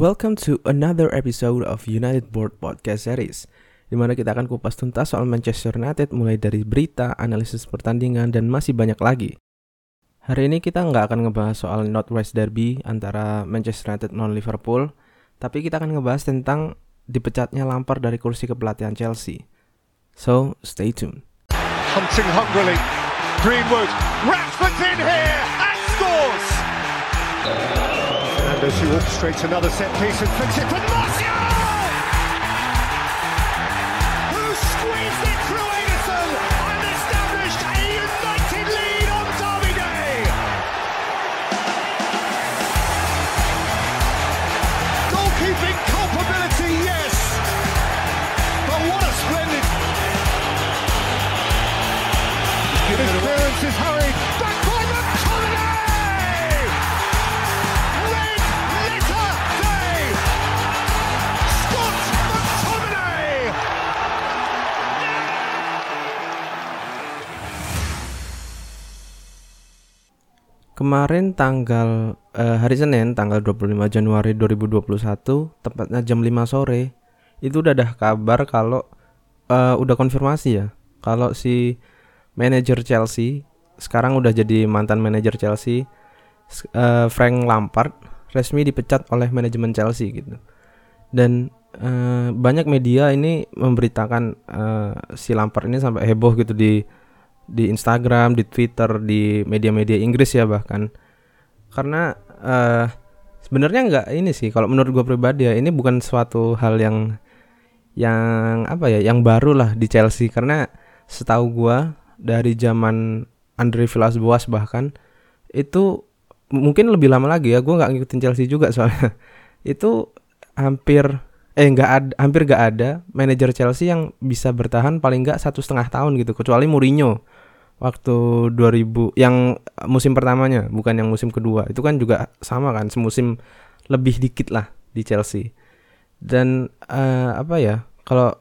Welcome to another episode of United Board Podcast Series di mana kita akan kupas tuntas soal Manchester United mulai dari berita, analisis pertandingan, dan masih banyak lagi. Hari ini kita nggak akan ngebahas soal Northwest Derby antara Manchester United non Liverpool, tapi kita akan ngebahas tentang dipecatnya Lampard dari kursi kepelatihan Chelsea. So, stay tuned. Hunting hungrily. Greenwood. Rashford's in here and scores! Fernandes who orchestrates another set piece and flicks it for Martial! Who squeezed it through Edison and established a united lead on Derby Day! Goalkeeping culpability, yes! But what a splendid His clearance is Kemarin tanggal eh, hari Senin tanggal 25 Januari 2021 tepatnya jam 5 sore itu udah ada kabar kalau eh, udah konfirmasi ya kalau si manajer Chelsea sekarang udah jadi mantan manajer Chelsea eh, Frank Lampard resmi dipecat oleh manajemen Chelsea gitu. Dan eh, banyak media ini memberitakan eh, si Lampard ini sampai heboh gitu di di Instagram, di Twitter, di media-media Inggris ya bahkan. Karena eh sebenarnya nggak ini sih kalau menurut gue pribadi ya ini bukan suatu hal yang yang apa ya, yang baru lah di Chelsea karena setahu gua dari zaman Andre Villas-Boas bahkan itu mungkin lebih lama lagi ya, gua nggak ngikutin Chelsea juga soalnya. itu hampir eh nggak ada hampir nggak ada manajer Chelsea yang bisa bertahan paling nggak satu setengah tahun gitu kecuali Mourinho waktu 2000 yang musim pertamanya bukan yang musim kedua. Itu kan juga sama kan semusim lebih dikit lah di Chelsea. Dan eh, apa ya kalau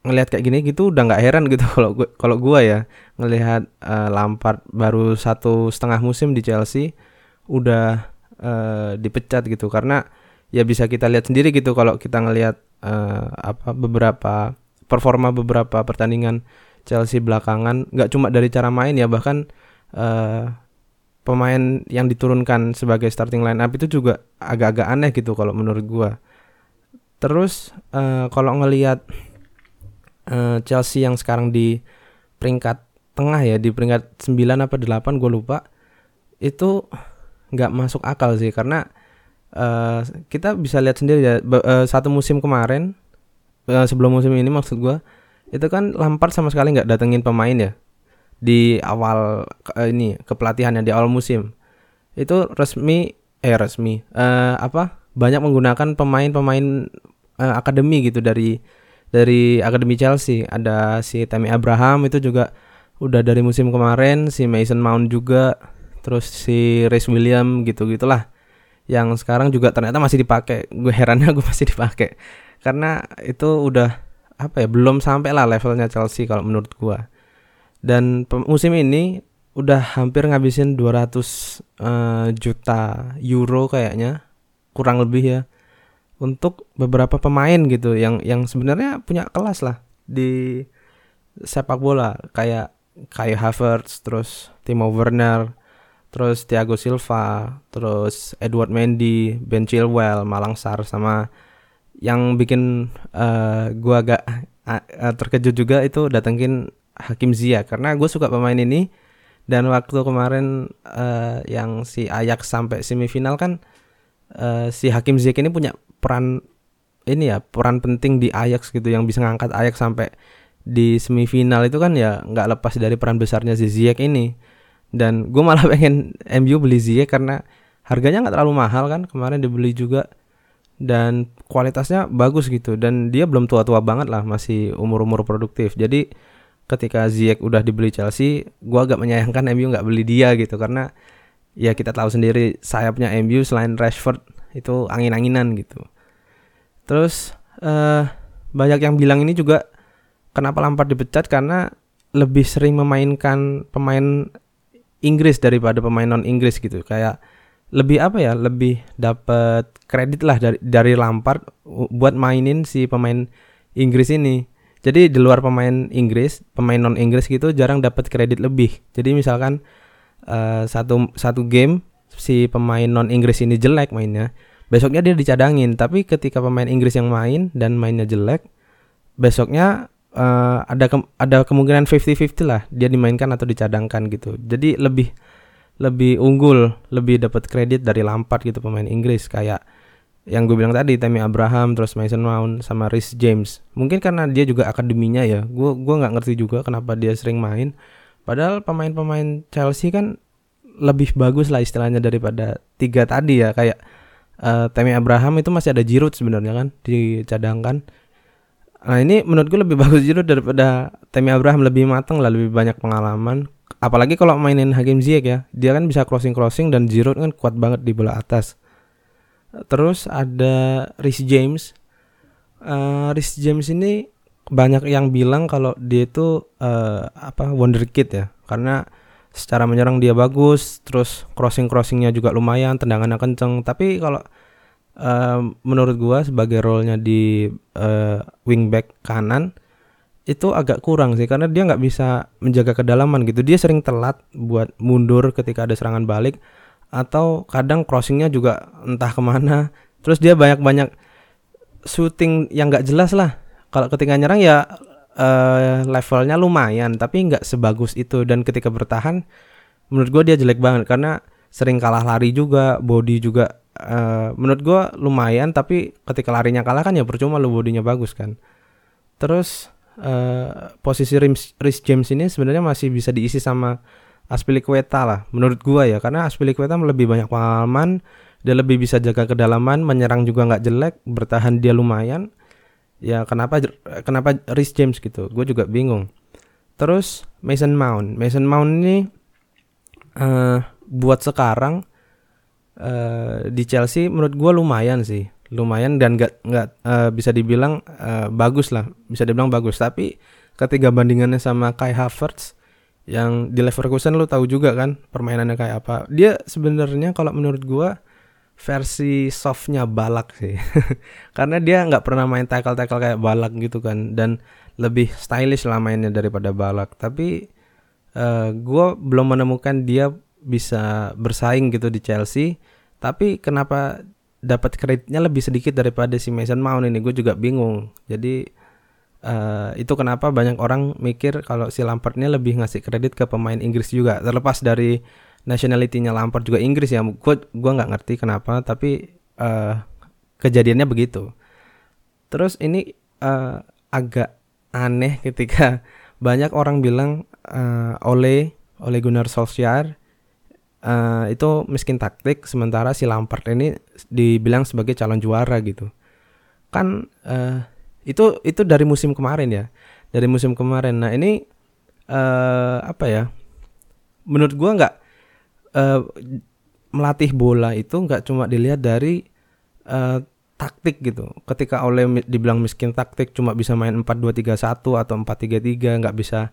ngelihat kayak gini gitu udah nggak heran gitu kalau kalau gua ya ngelihat eh, Lampard baru satu setengah musim di Chelsea udah eh, dipecat gitu. Karena ya bisa kita lihat sendiri gitu kalau kita ngelihat eh, apa beberapa performa beberapa pertandingan Chelsea belakangan nggak cuma dari cara main ya bahkan eh, pemain yang diturunkan sebagai starting line up itu juga agak-agak aneh gitu kalau menurut gua. Terus eh, kalau ngelihat eh, Chelsea yang sekarang di peringkat tengah ya di peringkat 9 apa 8 gue lupa itu nggak masuk akal sih karena eh, kita bisa lihat sendiri ya eh, satu musim kemarin eh, sebelum musim ini maksud gua itu kan Lampard sama sekali nggak datengin pemain ya? Di awal eh, ini kepelatihannya di awal musim. Itu resmi eh resmi eh, apa? Banyak menggunakan pemain-pemain eh, akademi gitu dari dari akademi Chelsea. Ada si Tammy Abraham itu juga udah dari musim kemarin si Mason Mount juga terus si Reece William gitu gitulah. Yang sekarang juga ternyata masih dipakai. Gue herannya gue masih dipakai. Karena itu udah apa ya belum sampai lah levelnya Chelsea kalau menurut gua. Dan musim ini udah hampir ngabisin 200 eh, juta euro kayaknya kurang lebih ya untuk beberapa pemain gitu yang yang sebenarnya punya kelas lah di sepak bola. Kayak Kai Havertz terus Timo Werner terus Thiago Silva terus Edward Mendy Ben Chilwell Malang Sar sama yang bikin eh, gua agak ah, terkejut juga itu datengin Hakim Ziyech karena gue suka pemain ini. Dan waktu kemarin eh, yang si Ajax sampai semifinal kan eh, si Hakim Ziyech ini punya peran ini ya peran penting di Ajax gitu. Yang bisa ngangkat Ajax sampai di semifinal itu kan ya nggak lepas dari peran besarnya si Ziyech ini. Dan gue malah pengen MU beli Ziyech karena harganya nggak terlalu mahal kan. Kemarin dibeli juga dan kualitasnya bagus gitu. Dan dia belum tua-tua banget lah masih umur-umur produktif. Jadi ketika Ziyech udah dibeli Chelsea gua agak menyayangkan MU nggak beli dia gitu. Karena ya kita tahu sendiri sayapnya MU selain Rashford itu angin-anginan gitu. Terus eh banyak yang bilang ini juga kenapa Lampard dipecat? Karena lebih sering memainkan pemain Inggris daripada pemain non Inggris gitu. Kayak lebih apa ya lebih dapat kredit lah dari dari Lampard buat mainin si pemain Inggris ini. Jadi di luar pemain Inggris pemain non Inggris gitu jarang dapat kredit lebih. Jadi misalkan eh, satu satu game si pemain non Inggris ini jelek mainnya besoknya dia dicadangin. Tapi ketika pemain Inggris yang main dan mainnya jelek besoknya eh, ada ke- ada kemungkinan 50-50 lah dia dimainkan atau dicadangkan gitu. Jadi lebih lebih unggul, lebih dapat kredit dari Lampard gitu pemain Inggris kayak yang gue bilang tadi Tammy Abraham terus Mason Mount sama Rhys James. Mungkin karena dia juga akademinya ya. Gue gua nggak ngerti juga kenapa dia sering main. Padahal pemain-pemain Chelsea kan lebih bagus lah istilahnya daripada tiga tadi ya kayak eh Tammy Abraham itu masih ada Giroud sebenarnya kan dicadangkan. Nah ini menurut gue lebih bagus Giroud daripada Tammy Abraham lebih matang lah lebih banyak pengalaman apalagi kalau mainin Hakim Ziyech ya dia kan bisa crossing crossing dan Giroud kan kuat banget di bola atas. Terus ada Rhys James. Eh Rhys James ini banyak yang bilang kalau dia itu eh, apa wonderkid ya. Karena secara menyerang dia bagus terus crossing crossingnya juga lumayan tendangannya kenceng. Tapi kalau eh, menurut gua sebagai role-nya di eh, wingback kanan itu agak kurang sih karena dia nggak bisa menjaga kedalaman gitu. Dia sering telat buat mundur ketika ada serangan balik atau kadang crossingnya juga entah ke mana. Terus dia banyak banyak shooting yang nggak jelas lah. Kalau ketika nyerang ya eh, levelnya lumayan tapi nggak sebagus itu. Dan ketika bertahan menurut gue dia jelek banget karena sering kalah lari juga body juga eh, menurut gue lumayan tapi ketika larinya kalah kan ya percuma lu bodinya bagus kan. Terus eh, posisi Rhys James ini sebenarnya masih bisa diisi sama Aspilicueta lah menurut gua ya. Karena Aspilicueta lebih banyak pengalaman dia lebih bisa jaga kedalaman menyerang juga nggak jelek bertahan dia lumayan. Ya kenapa kenapa Rhys James gitu? Gue juga bingung. Terus Mason Mount. Mason Mount ini eh buat sekarang eh di Chelsea menurut gua lumayan sih lumayan dan nggak nggak eh, bisa dibilang eh, bagus lah. Bisa dibilang bagus. Tapi ketika bandingannya sama Kai Havertz yang di Leverkusen lu tahu juga kan permainannya kayak apa. Dia sebenarnya kalau menurut gua versi softnya balak sih. Karena dia nggak pernah main tackle tackle kayak balak gitu kan. Dan lebih stylish lah mainnya daripada balak. Tapi eh gua belum menemukan dia bisa bersaing gitu di Chelsea. Tapi kenapa dapat kreditnya lebih sedikit daripada si Mason Mount ini. Gue juga bingung. Jadi eh, itu kenapa banyak orang mikir kalau si Lampard ini lebih ngasih kredit ke pemain Inggris juga. Terlepas dari nationality-nya Lampard juga Inggris ya. Gue gua nggak ngerti kenapa tapi eh, kejadiannya begitu. Terus ini eh, agak aneh ketika banyak orang bilang eh, Ole Ole Gunnar Solskjaer eh, itu miskin taktik sementara si Lampard ini dibilang sebagai calon juara gitu. Kan eh, itu itu dari musim kemarin ya. Dari musim kemarin. Nah ini eh apa ya menurut gua nggak eh, melatih bola itu nggak cuma dilihat dari eh, taktik gitu. Ketika oleh dibilang miskin taktik cuma bisa main 4-2-3-1 atau 4-3-3 nggak bisa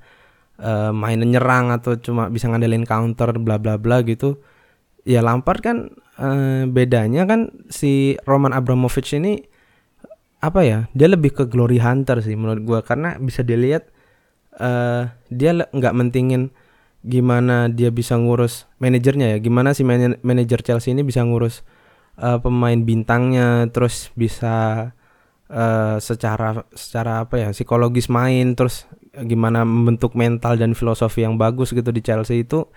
eh, main nyerang atau cuma bisa ngandelin counter bla bla bla gitu ya Lampard kan eh, bedanya kan si Roman Abramovich ini apa ya dia lebih ke glory hunter sih menurut gua. Karena bisa dilihat eh dia nggak mentingin gimana dia bisa ngurus manajernya ya. Gimana si mana- manajer Chelsea ini bisa ngurus eh, pemain bintangnya terus bisa eh, secara secara apa ya psikologis main terus gimana membentuk mental dan filosofi yang bagus gitu di Chelsea itu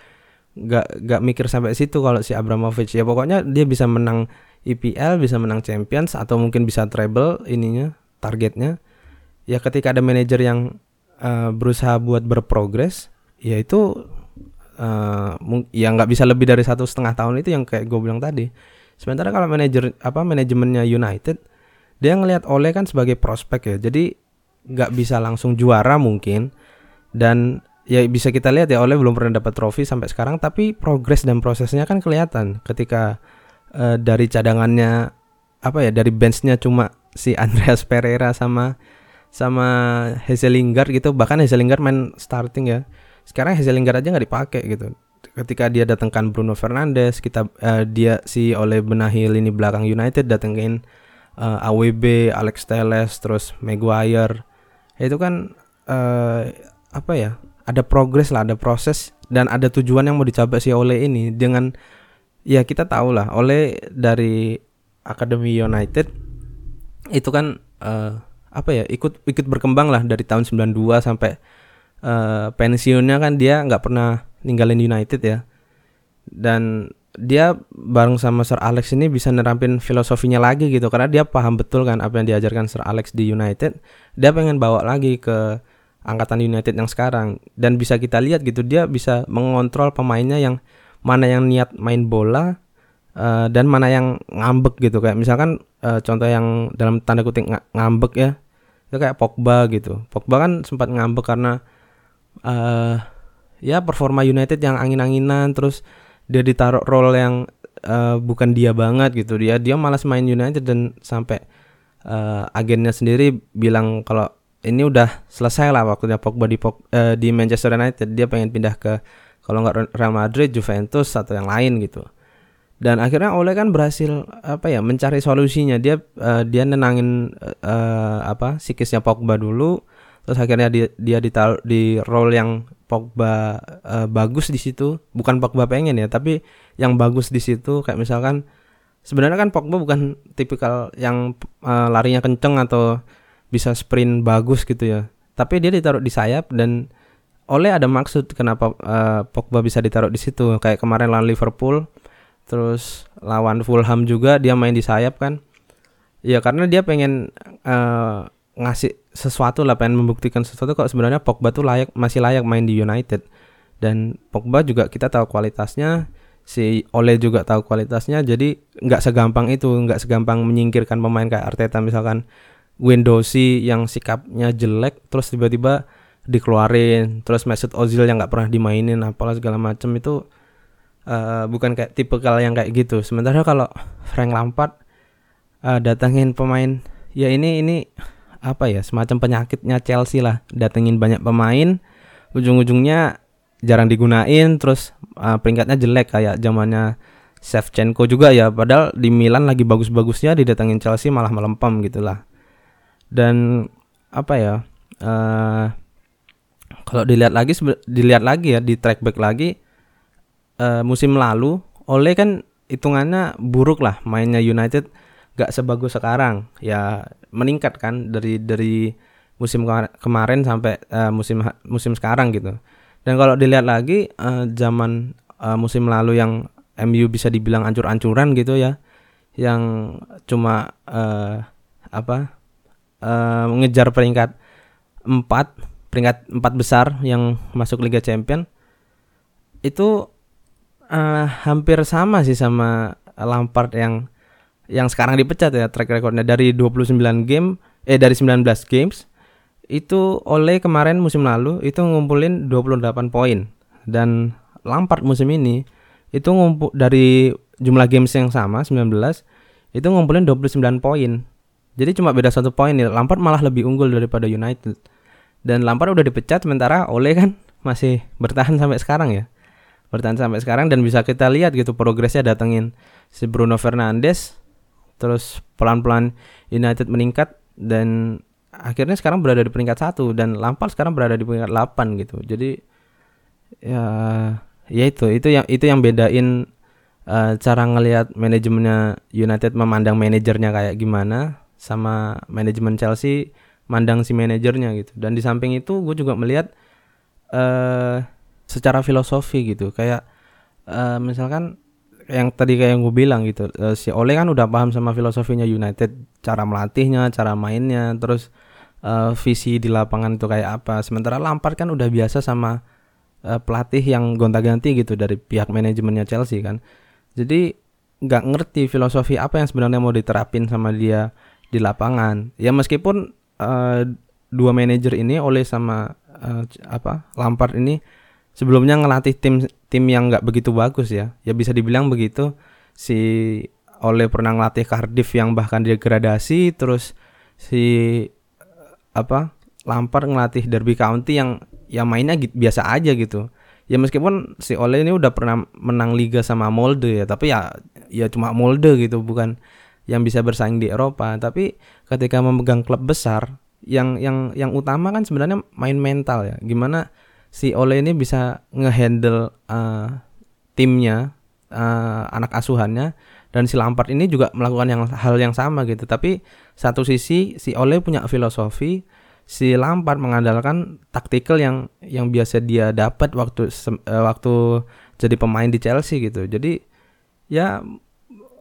nggak nggak mikir sampai situ kalau si Abramovich. Ya pokoknya dia bisa menang IPL bisa menang Champions atau mungkin bisa treble ininya targetnya. Ya ketika ada manajer yang eh, berusaha buat berprogres ya itu mung- ya nggak bisa lebih dari satu setengah tahun itu yang kayak gue bilang tadi. Sementara kalau manajer apa manajemennya United dia ngelihat Ole kan sebagai prospek ya. Jadi nggak bisa langsung juara mungkin. Dan ya bisa kita lihat ya Ole belum pernah dapat trofi sampai sekarang tapi progres dan prosesnya kan kelihatan ketika eh, dari cadangannya apa ya dari benchnya cuma si Andreas Pereira sama sama Hazel Lingard gitu. Bahkan Hazel Lingard main starting ya. Sekarang Hazel Lingard aja nggak dipakai gitu. Ketika dia datangkan Bruno Fernandes, kita eh, dia si oleh benahi lini belakang United datengin eh, AWB, Alex Telles, terus Maguire. Itu kan eh, apa ya? Ada progres lah, ada proses dan ada tujuan yang mau dicapai si Ole ini dengan ya kita tahu lah Ole dari Akademi United itu kan eh, apa ya ikut ikut berkembang lah dari tahun 92 sampai eh, pensiunnya kan dia nggak pernah ninggalin United ya dan dia bareng sama Sir Alex ini bisa nerapin filosofinya lagi gitu. Karena dia paham betul kan apa yang diajarkan Sir Alex di United. Dia pengen bawa lagi ke angkatan United yang sekarang. Dan bisa kita lihat gitu dia bisa mengontrol pemainnya yang mana yang niat main bola eh, dan mana yang ngambek gitu. Kayak misalkan eh, contoh yang dalam tanda kutip nga- ngambek ya itu kayak Pogba gitu. Pogba kan sempat ngambek karena eh ya performa United yang angin-anginan terus dia ditaruh role yang eh, bukan dia banget gitu. Dia dia malas main United dan sampai eh, agennya sendiri bilang kalau ini udah selesai lah waktunya Pogba di Pog- eh, di Manchester United. Dia pengen pindah ke kalau nggak Real Madrid Juventus atau yang lain gitu. Dan akhirnya Ole kan berhasil apa ya mencari solusinya. Dia eh, dia nenangin eh, apa psikisnya Pogba dulu terus akhirnya dia dia ditaruh di role yang Pogba eh, bagus di situ. Bukan Pogba pengen ya tapi yang bagus di situ kayak misalkan sebenarnya kan Pogba bukan tipikal yang eh, larinya kenceng atau bisa sprint bagus gitu ya. Tapi dia ditaruh di sayap dan oleh ada maksud kenapa eh, Pogba bisa ditaruh di situ. Kayak kemarin lawan Liverpool terus lawan Fulham juga dia main di sayap kan. Ya karena dia pengen eh, ngasih sesuatu lah pengen membuktikan sesuatu kok sebenarnya Pogba tuh layak masih layak main di United. Dan Pogba juga kita tahu kualitasnya si Ole juga tahu kualitasnya jadi nggak segampang itu nggak segampang menyingkirkan pemain kayak Arteta misalkan. Windosi yang sikapnya jelek terus tiba-tiba dikeluarin terus Mesut Ozil yang nggak pernah dimainin apalah segala macam itu eh, bukan kayak tipe kalau yang kayak gitu. Sementara kalau Frank Lampard eh, datangin pemain ya ini ini apa ya semacam penyakitnya Chelsea lah. Datengin banyak pemain ujung-ujungnya jarang digunain terus eh, peringkatnya jelek kayak zamannya Shevchenko juga ya. Padahal di Milan lagi bagus-bagusnya didatengin Chelsea malah melempem gitulah. Dan apa ya eh kalau dilihat lagi dilihat lagi ya di track back lagi eh, musim lalu Ole kan hitungannya buruk lah mainnya United gak sebagus sekarang. Ya meningkat kan dari dari musim kemar- kemarin sampai eh, musim musim sekarang gitu. Dan kalau dilihat lagi eh, zaman eh, musim lalu yang MU bisa dibilang ancur-ancuran gitu ya yang cuma eh, apa eh, mengejar peringkat 4 peringkat 4 besar yang masuk Liga Champion itu eh, hampir sama sih sama Lampard yang yang sekarang dipecat ya track recordnya. Dari 29 game eh dari 19 games itu oleh kemarin musim lalu itu ngumpulin 28 poin. Dan Lampard musim ini itu ngumpul dari jumlah games yang sama 19 itu ngumpulin 29 poin. Jadi cuma beda satu poin nih Lampard malah lebih unggul daripada United. Dan Lampard udah dipecat sementara Ole kan masih bertahan sampai sekarang ya. Bertahan sampai sekarang dan bisa kita lihat gitu progresnya datengin si Bruno Fernandes terus pelan-pelan United meningkat dan akhirnya sekarang berada di peringkat satu dan Lampard sekarang berada di peringkat 8 gitu. Jadi ya ya itu itu yang itu yang bedain eh, cara ngelihat manajemennya United memandang manajernya kayak gimana sama manajemen Chelsea mandang si manajernya gitu. Dan di samping itu gue juga melihat eh secara filosofi gitu. Kayak eh, misalkan yang tadi kayak yang gue bilang gitu eh, si Ole kan udah paham sama filosofinya United cara melatihnya cara mainnya terus eh, visi di lapangan itu kayak apa. Sementara Lampard kan udah biasa sama eh, pelatih yang gonta-ganti gitu dari pihak manajemennya Chelsea kan. Jadi nggak ngerti filosofi apa yang sebenarnya mau diterapin sama dia di lapangan. Ya meskipun eh, dua manajer ini Ole sama c- apa Lampard ini sebelumnya ngelatih tim tim yang nggak begitu bagus ya. Ya bisa dibilang begitu. Si Ole pernah ngelatih Cardiff yang bahkan degradasi terus si eh, apa Lampard ngelatih Derby County yang yang mainnya gitu, biasa aja gitu. Ya meskipun si Ole ini udah pernah menang liga sama Molde ya tapi ya ya cuma Molde gitu bukan yang bisa bersaing di Eropa. Tapi ketika memegang klub besar yang yang yang utama kan sebenarnya main mental ya. Gimana si Ole ini bisa ngehandle uh, timnya uh, anak asuhannya dan si Lampard ini juga melakukan yang hal yang sama gitu tapi satu sisi si Ole punya filosofi si Lampard mengandalkan taktikal yang yang biasa dia dapat waktu uh, waktu jadi pemain di Chelsea gitu. Jadi ya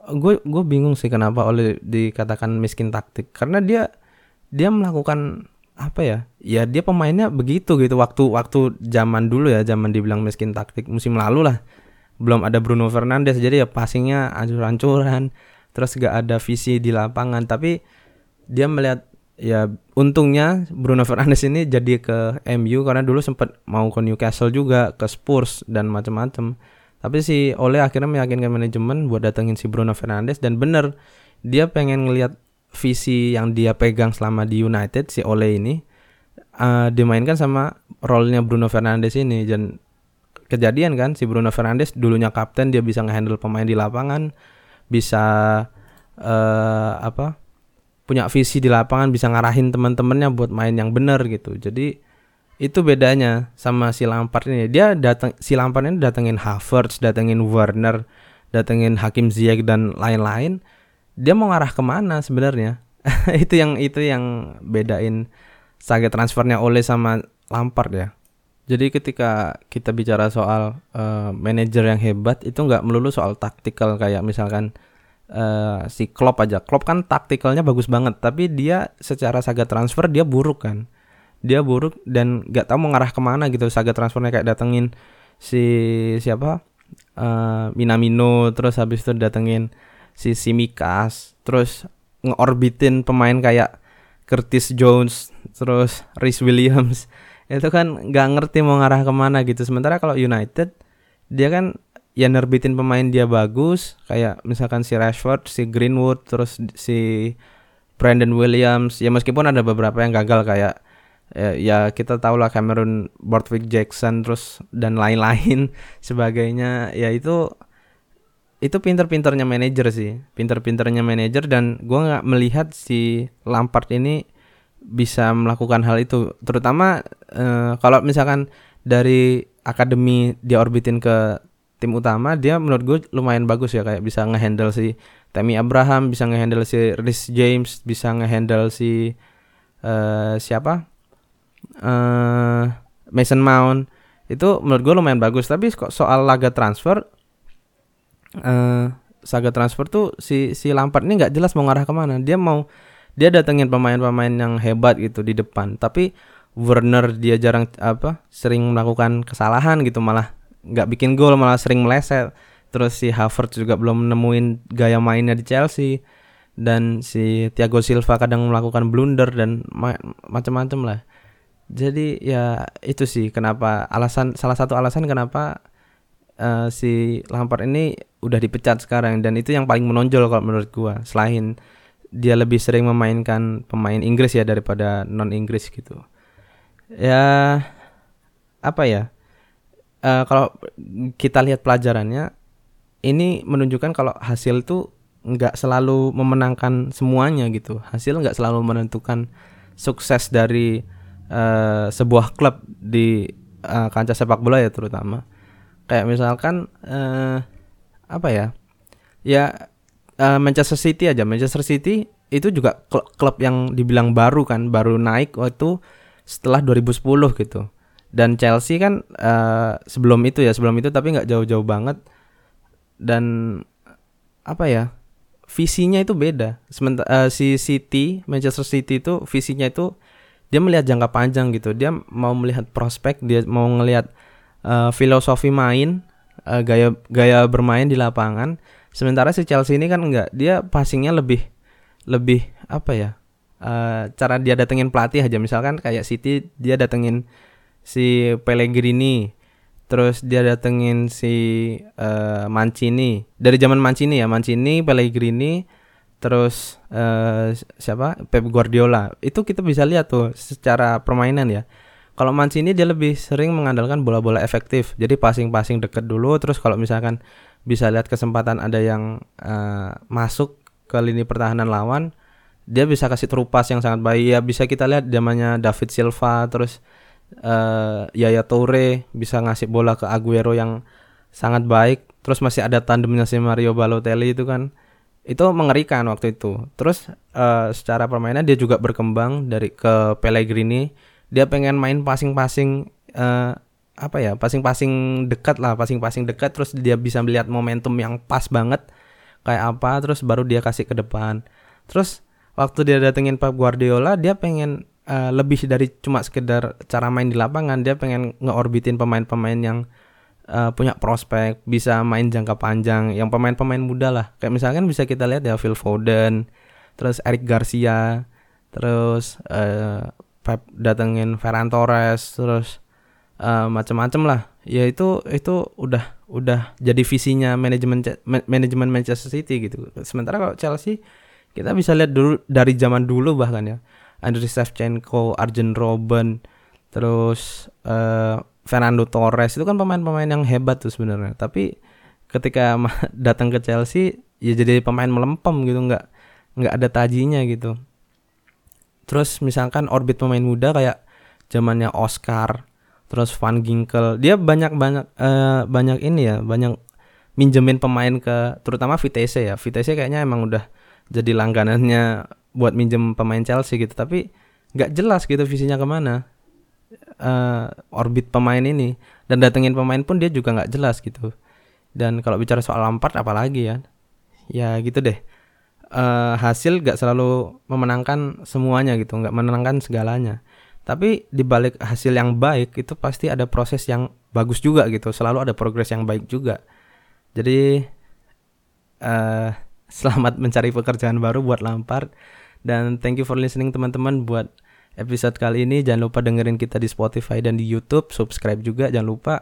gue gue bingung sih kenapa oleh dikatakan miskin taktik karena dia dia melakukan apa ya ya dia pemainnya begitu gitu. Waktu waktu zaman dulu ya zaman dibilang miskin taktik musim lalu lah. Belum ada Bruno Fernandes jadi ya passingnya ancur-ancuran terus gak ada visi di lapangan. Tapi dia melihat ya untungnya Bruno Fernandes ini jadi ke MU karena dulu sempat mau ke Newcastle juga ke Spurs dan macam-macam tapi si Ole akhirnya meyakinkan manajemen buat datengin si Bruno Fernandes dan bener dia pengen ngelihat visi yang dia pegang selama di United si Ole ini uh, dimainkan sama role-nya Bruno Fernandes ini. Dan kejadian kan si Bruno Fernandes dulunya kapten dia bisa ngehandle pemain di lapangan bisa uh, apa punya visi di lapangan bisa ngarahin teman-temannya buat main yang benar gitu. Jadi itu bedanya sama si Lampard ini. Dia datang si Lampard ini datengin Havertz datengin Werner datengin Hakim Ziyech dan lain-lain dia mau ngarah ke mana sebenarnya itu yang itu yang bedain saga transfernya oleh sama Lampard ya jadi ketika kita bicara soal uh, manajer yang hebat itu nggak melulu soal taktikal kayak misalkan uh, si Klopp aja. Klopp kan taktikalnya bagus banget, tapi dia secara saga transfer dia buruk kan. Dia buruk dan gak tahu mau ngarah ke mana gitu. Saga transfernya kayak datengin si siapa uh, Minamino, terus habis itu datengin si Simikas, terus ngeorbitin pemain kayak Curtis Jones, terus Rhys Williams. Itu kan gak ngerti mau ngarah ke mana gitu. Sementara kalau United dia kan ya nerbitin pemain dia bagus kayak misalkan si Rashford, si Greenwood, terus si Brandon Williams. Ya meskipun ada beberapa yang gagal kayak ya, ya kita tahu lah Cameron Borthwick Jackson terus dan lain-lain sebagainya. Ya itu itu pinter-pinternya manajer sih, pinter-pinternya manajer dan gua nggak melihat si Lampard ini bisa melakukan hal itu. Terutama uh, kalau misalkan dari akademi dia orbitin ke tim utama dia menurut gue lumayan bagus ya kayak bisa ngehandle si Tammy Abraham, bisa ngehandle si Rhys James, bisa ngehandle si uh, siapa? Uh, Mason Mount. Itu menurut gue lumayan bagus, tapi kok soal laga transfer uh, saga transfer tuh si si Lampard ini nggak jelas mau ngarah ke mana. Dia mau dia datengin pemain-pemain yang hebat gitu di depan, tapi Werner dia jarang apa sering melakukan kesalahan gitu malah nggak bikin gol malah sering meleset. Terus si Havertz juga belum nemuin gaya mainnya di Chelsea. Dan si Thiago Silva kadang melakukan blunder dan ma macam-macam lah. Jadi ya itu sih kenapa alasan salah satu alasan kenapa uh, si Lampard ini udah dipecat sekarang dan itu yang paling menonjol kalau menurut gua selain dia lebih sering memainkan pemain Inggris ya daripada non Inggris gitu. Ya apa ya? Uh, kalau kita lihat pelajarannya ini menunjukkan kalau hasil itu nggak selalu memenangkan semuanya gitu. Hasil nggak selalu menentukan sukses dari uh, sebuah klub di uh, kancah sepak bola ya terutama kayak misalkan uh, apa ya? Ya uh, Manchester City aja. Manchester City itu juga klub, klub yang dibilang baru kan baru naik waktu setelah 2010 gitu. Dan Chelsea kan uh, sebelum itu ya sebelum itu tapi nggak jauh-jauh banget. Dan apa ya? Visinya itu beda. Sementara uh, si City Manchester City itu visinya itu dia melihat jangka panjang gitu. Dia mau melihat prospek dia mau ngelihat uh, filosofi main uh, gaya gaya bermain di lapangan. Sementara si Chelsea ini kan enggak dia passingnya lebih lebih apa ya uh, cara dia datengin pelatih aja. Misalkan kayak City dia datengin si Pellegrini terus dia datengin si uh, Mancini. Dari zaman Mancini ya Mancini Pellegrini terus uh, siapa? Pep Guardiola. Itu kita bisa lihat tuh secara permainan ya Kalau Mancini dia lebih sering mengandalkan bola-bola efektif. Jadi passing-passing deket dulu terus kalau misalkan bisa lihat kesempatan ada yang uh, masuk ke lini pertahanan lawan, dia bisa kasih terupas yang sangat baik. Ya bisa kita lihat zamannya David Silva terus uh, Yaya Toure bisa ngasih bola ke Aguero yang sangat baik. Terus masih ada tandemnya si Mario Balotelli itu kan itu mengerikan waktu itu. Terus uh, secara permainan dia juga berkembang dari ke Pellegrini dia pengen main passing-passing uh, apa ya passing-passing dekat lah passing-passing dekat terus dia bisa melihat momentum yang pas banget kayak apa terus baru dia kasih ke depan. Terus waktu dia datengin Pep Guardiola dia pengen uh, lebih dari cuma sekedar cara main di lapangan dia pengen ngeorbitin pemain-pemain yang uh, punya prospek bisa main jangka panjang yang pemain-pemain muda lah. Kayak misalkan bisa kita lihat ya Phil Foden terus Eric Garcia terus uh, Pep datengin Ferran Torres terus uh, macam-macam lah. Ya itu itu udah udah jadi visinya manajemen manajemen Manchester City gitu. Sementara kalau Chelsea kita bisa lihat dulu dari zaman dulu bahkan ya. Andriy Shevchenko, Arjen Robben, terus uh, Fernando Torres. Itu kan pemain-pemain yang hebat tuh sebenarnya. Tapi ketika datang ke Chelsea ya jadi pemain melempem gitu. Nggak nggak ada tajinya gitu Terus misalkan orbit pemain muda kayak zamannya Oscar, terus Van Ginkel, dia banyak banyak uh, banyak ini ya, banyak minjemin pemain ke terutama Vitesse ya. Vitesse kayaknya emang udah jadi langganannya buat minjem pemain Chelsea gitu, tapi nggak jelas gitu visinya ke mana uh, orbit pemain ini dan datengin pemain pun dia juga nggak jelas gitu. Dan kalau bicara soal Lampard apalagi ya, ya gitu deh uh, hasil gak selalu memenangkan semuanya gitu, nggak menangkan segalanya. Tapi di balik hasil yang baik itu pasti ada proses yang bagus juga gitu, selalu ada progres yang baik juga. Jadi uh, selamat mencari pekerjaan baru buat Lampard dan thank you for listening teman-teman buat episode kali ini. Jangan lupa dengerin kita di Spotify dan di YouTube, subscribe juga jangan lupa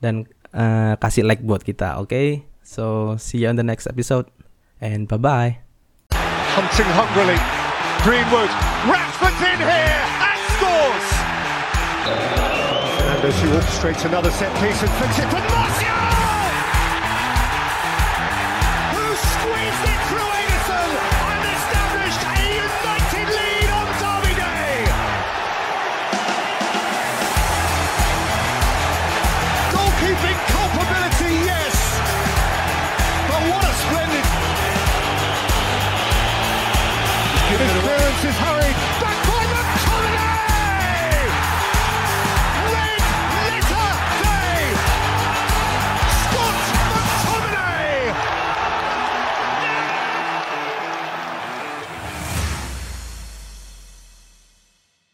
dan uh, kasih like buat kita, oke? Okay? So see you on the next episode and bye bye. Hunting hungrily. Greenwood, Rashford's in here and scores! And Fernandez who orchestrates another set piece and flicks it to Martial!